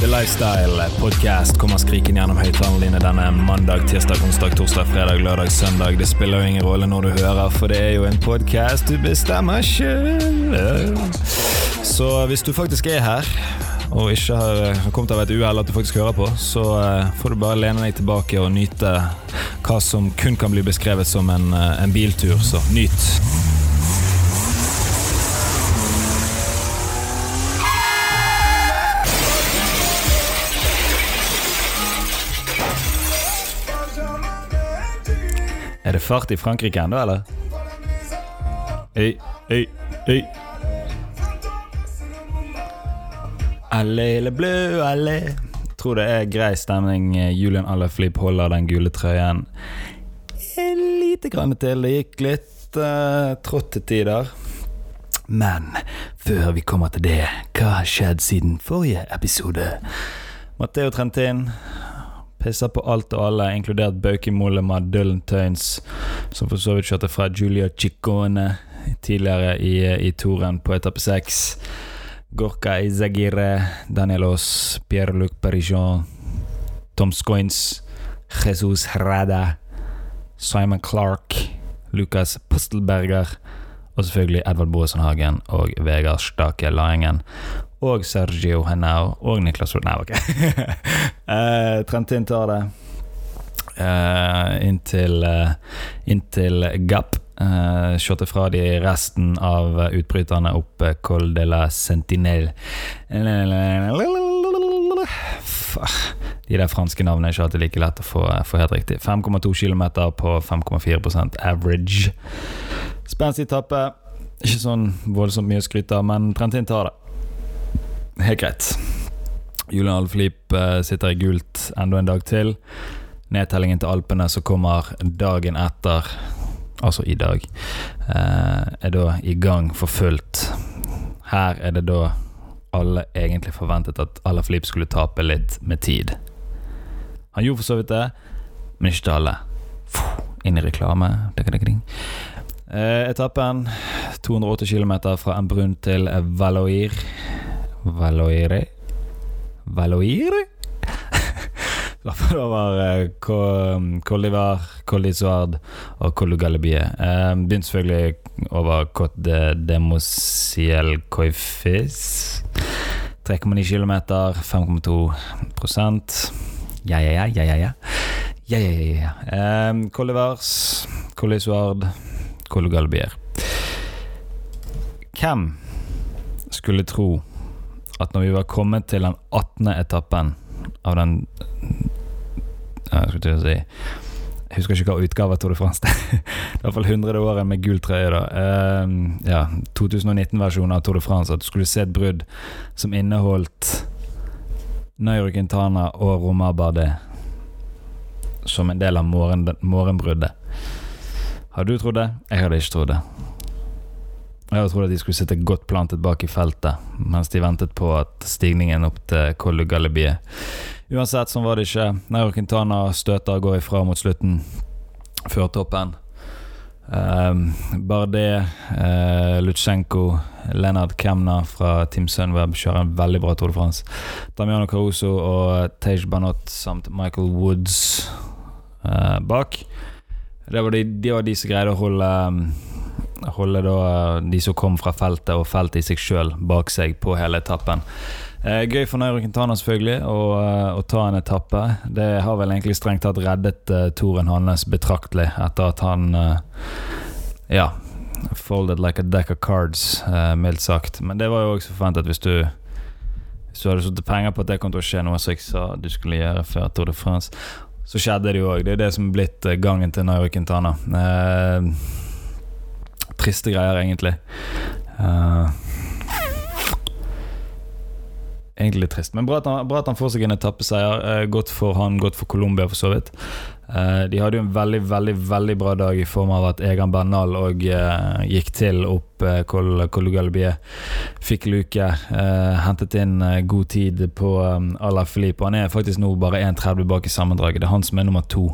The Lifestyle Podcast kommer skrikende gjennom høyttalerne dine denne mandag, tirsdag, onsdag, torsdag, fredag, lørdag, søndag. Det spiller jo ingen rolle når du hører, for det er jo en podkast du bestemmer sjøl. Så hvis du faktisk er her, og ikke har kommet av et uhell at du faktisk hører på, så eh, får du bare lene deg tilbake og nyte hva som kun kan bli beskrevet som en, eh, en biltur. Så nyt. Er det fart i Frankrike ennå, eller? Øy, øy, øy. Allé le bleu, allé. Tror det er grei stemning. Julian Allerflip holder den gule trøyen en lite grann til. Det gikk litt uh, trått til tider. Men før vi kommer til det, hva har skjedd siden forrige episode? Matteo Trentin pisser på alt og alle, inkludert Bauki Mollema, Dylan Tøynes, som for så vidt kjørte fra Julia Ciccone tidligere i, i toren på etappe seks. Gorka Izagire, Danielos, Pierre-Luc Parision, Tom Scoins, Jesus Rada, Simon Clark, Lucas Postelberger og selvfølgelig Edvard Boasson Hagen og Vegard Stake Laengen. Og Sergio Henao og Niklas Nei, ok. uh, Trentin tar det uh, inntil, uh, inntil Gap. Uh, Skjøtte fra de resten av utbryterne opp Col de la Sentinelle. De der franske navnene er ikke alltid like lett å få, få helt riktig. 5,2 km på 5,4% average. Spenstig etappe. Ikke sånn voldsomt mye å skryte av, men Trentin tar det. Helt greit. Julian Alflip sitter i gult enda en dag til. Nedtellingen til Alpene som kommer dagen etter, altså i dag, er da i gang for fullt. Her er det da alle egentlig forventet at Alaflip skulle tape litt med tid. Han gjorde for så vidt det, men ikke til alle. Inn i reklame. Eh, etappen 280 km fra Embrun til Valoir. Valoire Valoire? over Col d'Ivar, Col d'Isoard og Col du Galibie. Eh, Begynte selvfølgelig over Côte de Demosiel Coifis. 3,9 km, 5,2% Ja, ja, ja, ja, ja. ja. Ja, ja, ja, ja. Eh, Col d'Ivars, Col d'Isoard, Col du Galibier. Hvem skulle tro at når vi var kommet til den 18. etappen av den Jeg skulle til å si Jeg husker ikke hva utgave av Tour de France det er. I hvert fall 100 året med gul trøye, da. Uh, ja, 2019-versjonen av Tour de France. At du skulle se et brudd som inneholdt Nairo Quintana og Romar Bardet som en del av morgen, morgenbruddet. Hadde du trodd det? Jeg hadde ikke trodd det. Jeg hadde trodd at de skulle sitte godt plantet bak i feltet mens de ventet på at stigningen opp til Galibie. Uansett, sånn var det ikke. Nairo Quintana støter og går ifra mot slutten, før toppen. Um, Bardet, uh, Lutsjenko, Leonard Kemna fra Team Sunweb kjører en veldig bra Tour de France. Damiano Caruso og Tej Banot samt Michael Woods uh, bak. Det var de, de, var de som greide å holde holde da de som kom fra feltet og feltet i seg sjøl bak seg på hele etappen. Eh, gøy for Nairo Quintana selvfølgelig å, å, ta en etappe. Det har vel egentlig strengt tatt reddet uh, toren hans betraktelig etter at han uh, ja, folded like a deck of cards, uh, mildt sagt. Men det var jo også forventet hvis du hvis du hadde satt penger på at det kom til å skje noe som jeg sa du skulle gjøre før Tour de France, så skjedde det jo òg. Det er det som er blitt gangen til Nairo Quintana. Eh, triste greier, egentlig. Uh, egentlig litt trist. Men bra at han, bra at han får seg en etappeseier. Eh, godt for han, godt for Colombia, for så vidt. Eh, de hadde jo en veldig veldig, veldig bra dag i form av at Egan Bernal og eh, gikk til opp eh, Col, Col Galbie. Fikk luke. hentet inn god tid på um, Ala Filip. Han er faktisk nå bare 1,30 bak i sammendraget. Det er han som er nummer to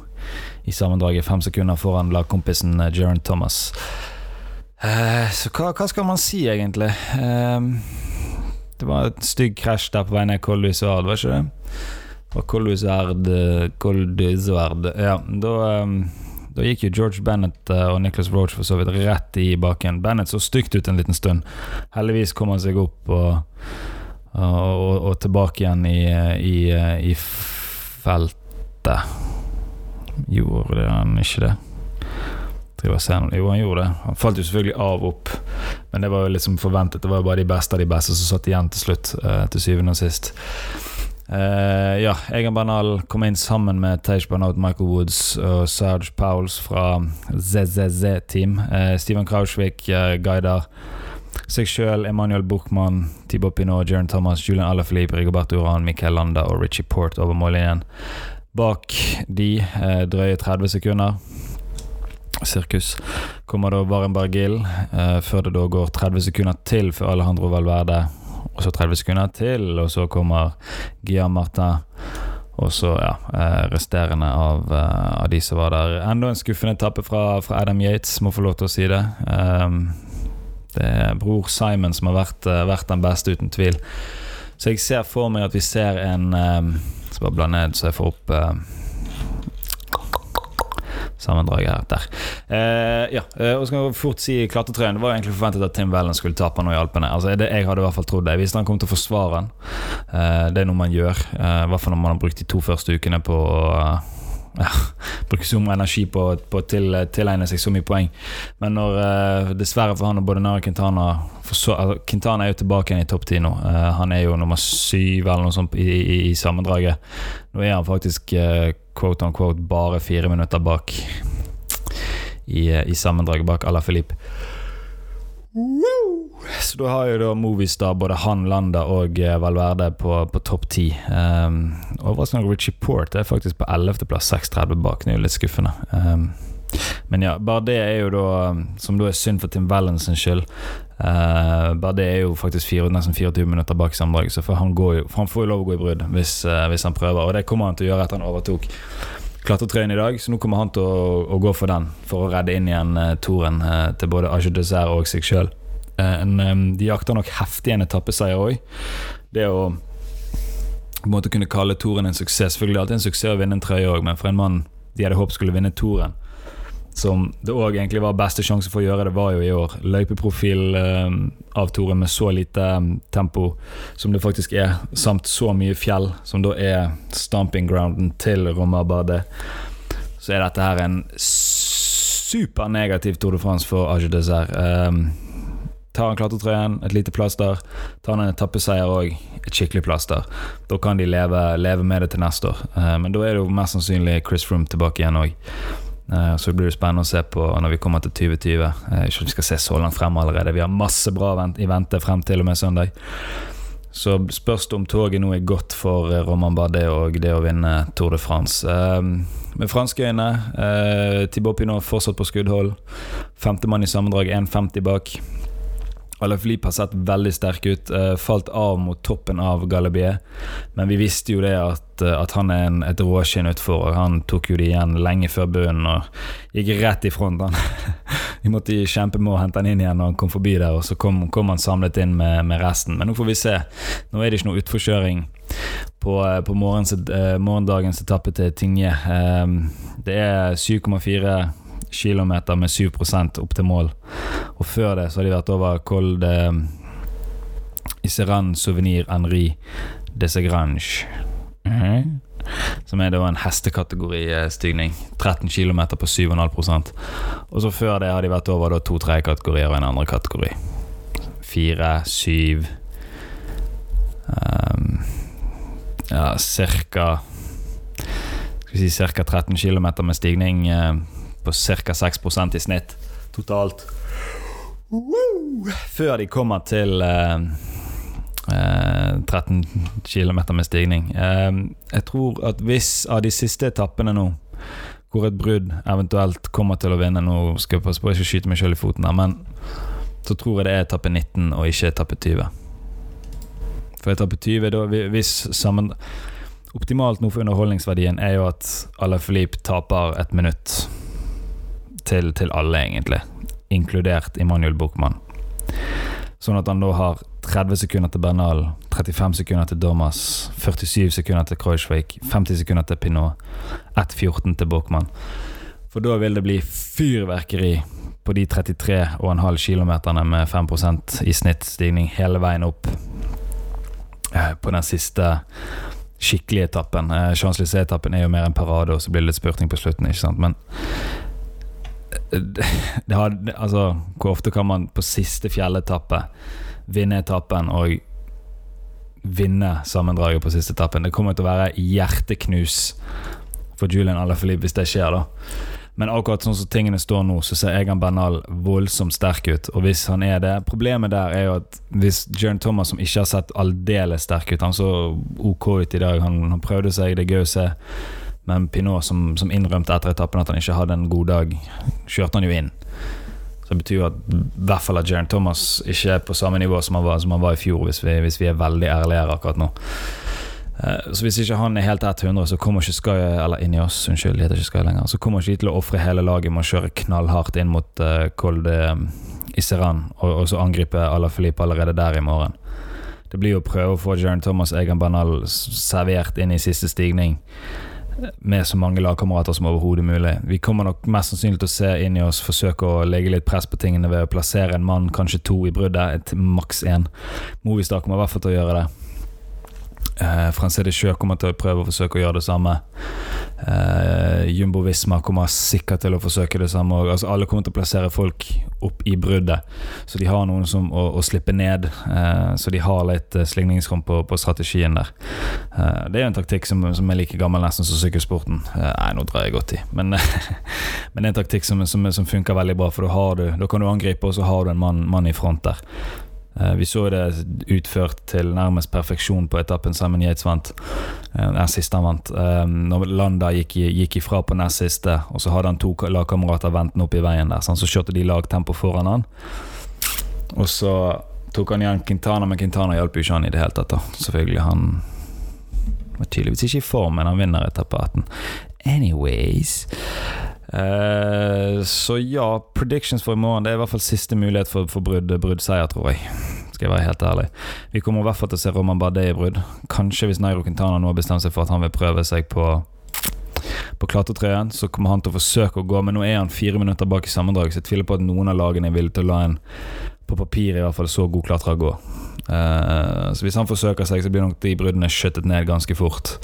i sammendraget. Fem sekunder foran lagkompisen Jaron Thomas. så hva, hva, skal man si, egentlig? Det var et stygg krasj der på vei ned Col du Isard, var ikke det? Og Col du Isard Col du Isard Ja, da um, da gikk jo George Bennett og Nicholas Roach for så vidt rett i baken. Bennett så stygt ut en liten stund. Heldigvis kom han seg opp og, og, og tilbake igjen i, i, i feltet. Gjorde han ikke det? Jo, han gjorde det. Han falt jo selvfølgelig av opp, men det var jo liksom forventet. Det var jo bare de beste av de beste som satt igjen til slutt, uh, til syvende og sist. Uh, ja, Egan Bernal kom inn sammen med Tage Bernard, Michael Woods og Serge Powles fra ZZZ-team. Uh, Steven Krausvik uh, guider seg sjøl, Emanuel Buchmann, Thibaut Pinot, Jern Thomas, Julian Alaphilippe, Rigoberto Uran, Michael Landa og Richie Port over mållinjen. Bak de drøye 30 sekunder sirkus kommer da Varen Gill, eh, før det da går 30 sekunder til før Alejandro Valverde. Og så 30 sekunder til, og så kommer Gia Martin. Og så, ja, eh, resterende av, eh, av, de som var der. Enda en skuffende etappe fra, fra, Adam Yates, må få lov til å si det. Um, det er bror Simon som har vært, uh, vært, den beste, uten tvil. Så jeg ser for meg at vi ser en um, Skal bare bla ned så jeg får opp uh, sammendraget her. Der. Eh, ja, eh, og skal fort si klatretrøyen. Det var egentlig forventet at Tim Vellen skulle tape nå i Alpene. Altså, det, jeg hadde i hvert fall trodd det. Hvis han kom til å forsvare han. Eh, det er noe man gjør. Eh, I hvert fall når man har brukt de to første ukene på å ja, bruke så mye energi på å til, tilegne seg så mye poeng. Men når uh, dessverre for han og både Nara Quintana så, altså, Quintana er jo tilbake igjen i topp ti nå. Uh, han er jo nummer syv eller noe sånt i, i, i sammendraget. Nå er han faktisk uh, quote on quote bare fire minutter bak i, i sammendraget bak Ala Filip. Så da har jo da Movistar både han, Landa og eh, Valverde på, på topp ti. Um, Overraskende Richie Port er faktisk på 11.-plass, 6.30 bak. Det er jo litt skuffende. Um, men ja, bare det er jo da Som da er synd for Tim Vallens skyld. Uh, bare det er jo faktisk 4, nesten 24 minutter bak sammendraget, så for han, jo, for han, får jo lov å gå i brudd hvis, uh, hvis, han prøver. Og det kommer han til å gjøre etter han overtok klatretrøyen i dag, så nå kommer han til å, å gå for den for å redde inn igjen uh, toren uh, til både Age Dessert og seg sjøl. Um, de jakter nok heftig en etappeseier òg. Det å på en kunne kalle toren en suksess Selvfølgelig alltid en suksess å vinne en trøye òg, men for en mann de hadde håpet skulle vinne toren som det òg egentlig var beste sjanse for å gjøre det, var jo i år. Løypeprofil eh, av Toren med så lite tempo som det faktisk er, samt så mye fjell, som da er stamping grounden til Romabadet, så er dette her en supernegativ Tour de France for Age Dessert. Um, tar han klatretrøyen, et lite plaster. Tar han en etappeseier òg, et skikkelig plaster. Da kan de leve, leve med det til neste år. Uh, men da er det jo mest sannsynlig Chris Froome tilbake igjen òg. Eh, så blir det spennende å se på når vi kommer til 2020. Eh, ikke vi skal se så langt frem allerede. Vi har masse bra i vente frem til og med søndag. Så spørs det om toget nå er godt for eh, Roman Bardet og det å vinne Tour de France. Med franske øyne, Thibaut Pinot fortsatt på skuddhold. Femtemann i sammendrag, 1,50 bak. Alaphilippe har sett veldig sterk ut. Uh, falt av mot toppen av Galabier. Men vi visste jo det at, uh, at han er en, et råskinn utfor. Han tok jo det igjen lenge før bunnen og gikk rett i front. Han. vi måtte kjempe med å hente han inn igjen når han kom forbi der, og så kom, kom han samlet inn med, med, resten. Men nå får vi se. Nå er det ikke noe utforkjøring på, uh, på morgens, morgendagens etappe til Tinje. det er 7,4 km med 7 opp til mål. Og før det så har de vært over Col de Iseran Souvenir Henri de Segrange. Mm. Som er da en hestekategoristigning. 13 km på 7,5% Og så før det har de vært over to-tre kategorier og en andre kategori. Fire, syv um, Ja, cirka Skal vi si ca. 13 km med stigning. Uh, på ca. 6 i snitt totalt. Før de kommer til eh, eh, 13 km med stigning. Eh, jeg tror at hvis av de siste etappene nå, hvor et brudd eventuelt kommer til å vinne Nå skal jeg passe på å ikke skyte meg sjøl i foten, her, men så tror jeg det er etappe 19 og ikke etappe 20. For etappe 20, da, hvis sammen Optimalt nå for underholdningsverdien er jo at Alaphilippe taper et minutt til, til alle, egentlig, inkludert Immanuel Buchmann. Sånn at han da har 30 sekunder til Bernal, 35 sekunder til Domas, 47 sekunder til Kreuzvik, 50 sekunder til Pinot, 1,14 til Bokmann. For da vil det bli fyrverkeri på de 33,5 km med 5% i snittstigning hele veien opp eh, på den siste skikkelige etappen. Eh, Champs-Élysées-etappen er jo mer en parade, og så blir det litt spurting på slutten, ikke sant. Men det har, altså, hvor ofte kan man på siste fjelletappe vinne etappen og vinne sammendraget på siste etappen? Det kommer til å være hjerteknus for Julian Alaphilippe hvis det skjer, da. Men akkurat sånn som tingene står nå, så ser Egan Bernal voldsomt sterk ut. Og hvis han er det Problemet der er jo at hvis Jern Thomas, som ikke har sett aldeles sterk ut Han så OK ut i dag, han, han prøvde seg, det er gøy å se. Men Pinot, som, som innrømte etter etappen at han ikke hadde en god dag, kjørte han jo inn. Så det betyr jo at i hvert fall at Jern Thomas ikke er på samme nivå som han var, som han var i fjor, hvis vi, hvis vi er veldig ærlige her akkurat nå. Eh, så hvis ikke han er helt 100, så kommer ikke Sky Eller inni oss, unnskyld, heter ikke Sky lenger. Så kommer ikke de til å ofre hele laget med å kjøre knallhardt inn mot uh, Col de um, Iseran, og, og, så angripe Ala Filip allerede der i morgen. Det blir jo å prøve å få Jern Thomas Egan Banal servert inn i siste stigning med så mange lagkamerater som overhodet mulig. Vi kommer nok mest sannsynlig til å se inn i oss forsøke å legge litt press på tingene ved å plassere en mann, kanskje to, i bruddet. Et maks én. Movistar kommer i hvert fall til å gjøre det. Uh, Francé Sjø kommer til å prøve å forsøke å gjøre det samme. Uh, Jumbo Visma kommer sikkert til å forsøke det samme. Altså, alle kommer til å plassere folk opp i bruddet, så de har noen som å, å slippe ned. Uh, så de har litt uh, slingringsrom på, på, strategien der. Uh, det er jo en taktikk som, som, er like gammel nesten som sykkelsporten. nei, nå drar jeg godt i, men, men det er en taktikk som, som, som, funker veldig bra, for da, du, da kan du angripe, og så har du en mann, mann i front der. Eh, vi så det utført til nærmest perfeksjon på etappen Simon Yates vant. Eh, den siste han vant. Eh, når Landa gikk, gikk ifra på nest siste, og så hadde han to lagkamerater ventende opp i veien der, så kjørte de lagtempo foran han. Og så tok han igjen Quintana, men Quintana hjalp jo ikke han i det hele tatt. da Selvfølgelig, han var tydeligvis ikke i form, men han vinner etappe 18. Anyways Uh, så ja, predictions for i morgen Det er i hvert fall siste mulighet for, for brudd, bruddseier, tror jeg. Skal jeg være helt ærlig. Vi kommer i hvert fall til å se Roman Bardet i brudd. Kanskje hvis Nairo Quintana nå har bestemt seg for at han vil prøve seg på på klatretrøyen, så kommer han til å forsøke å gå, men nå er han fire minutter bak i sammendrag, så jeg tviler på at noen av lagene er villige til å la en på papir i hvert fall så god klatrer gå. Uh, så hvis han forsøker seg, så blir nok de bruddene skjøttet ned ganske fort.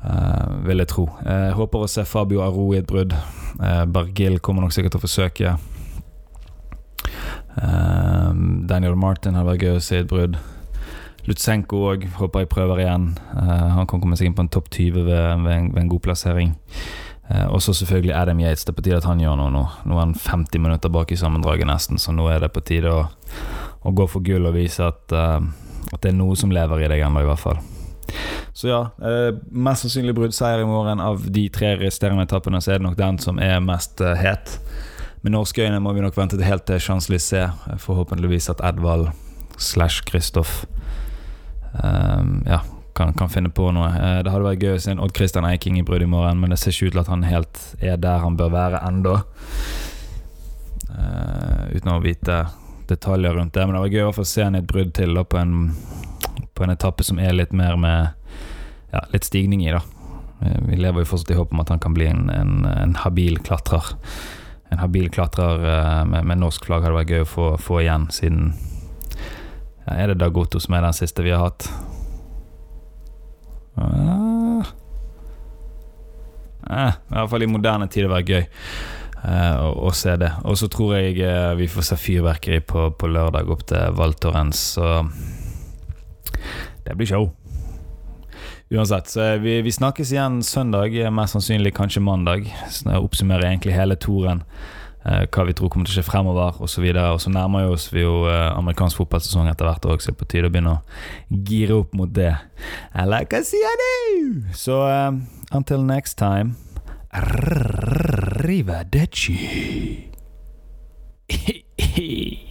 Uh, vil jeg tro. Jeg uh, håper å se Fabio Aro i et brudd. Uh, Bergil kommer nok sikkert til å forsøke. Uh, Daniel Martin hadde vært gøy å se i et brudd. Lutsenko òg håper jeg prøver igjen. han kan komme seg inn på en topp 20 ved, ved, en, ved en, god plassering. og så selvfølgelig Adam Yates. Det er på tide at han gjør noe nå. Nå er han 50 minutter bak i sammendraget nesten, så nå er det på tide å, å gå for gull og vise at, at det er noe som lever i deg ennå, i hvert fall. Så ja, eh, mest sannsynlig bruddseier i morgen. Av de tre resterende etappene så er det nok den som er mest eh, het. Med norske øyne må vi nok vente til helt til Champs-Élysées. Forhåpentligvis at Edvald slash Kristoff um, ja, kan, kan, finne på noe. Eh, det hadde vært gøy å se en Odd Christian Eiking i brudd i morgen, men det ser ikke ut til at han helt er der han bør være ennå. Uh, uten å vite detaljer rundt det. Men det var gøy å se han i et brudd til da, på en på en etappe som er litt mer med ja, litt stigning i, da. Eh, vi lever jo fortsatt i håp om at han kan bli en, en, en habil klatrer. En habil klatrer uh, med, med, norsk flagg hadde vært gøy å få, få igjen, siden ja, Er det Dagoto som er den siste vi har hatt? Ah. eh, I hvert fall i moderne tid det vært gøy eh, å, å, se det. Og så tror jeg eh, vi får se fyrverkeri på, på lørdag opp til Valtorens, Så det blir show. Uansett, så vi, vi, snakkes igjen søndag, mest sannsynlig kanskje mandag. Så jeg oppsummerer egentlig hele toren. Eh, hva vi tror kommer til å skje fremover, osv. Og, og så nærmer vi oss vi jo eh, amerikansk fotballsesong etter hvert òg, så det er på tide å begynne å gire opp mot det. Eller hva sier du? Så eh, until next time Arrivederci.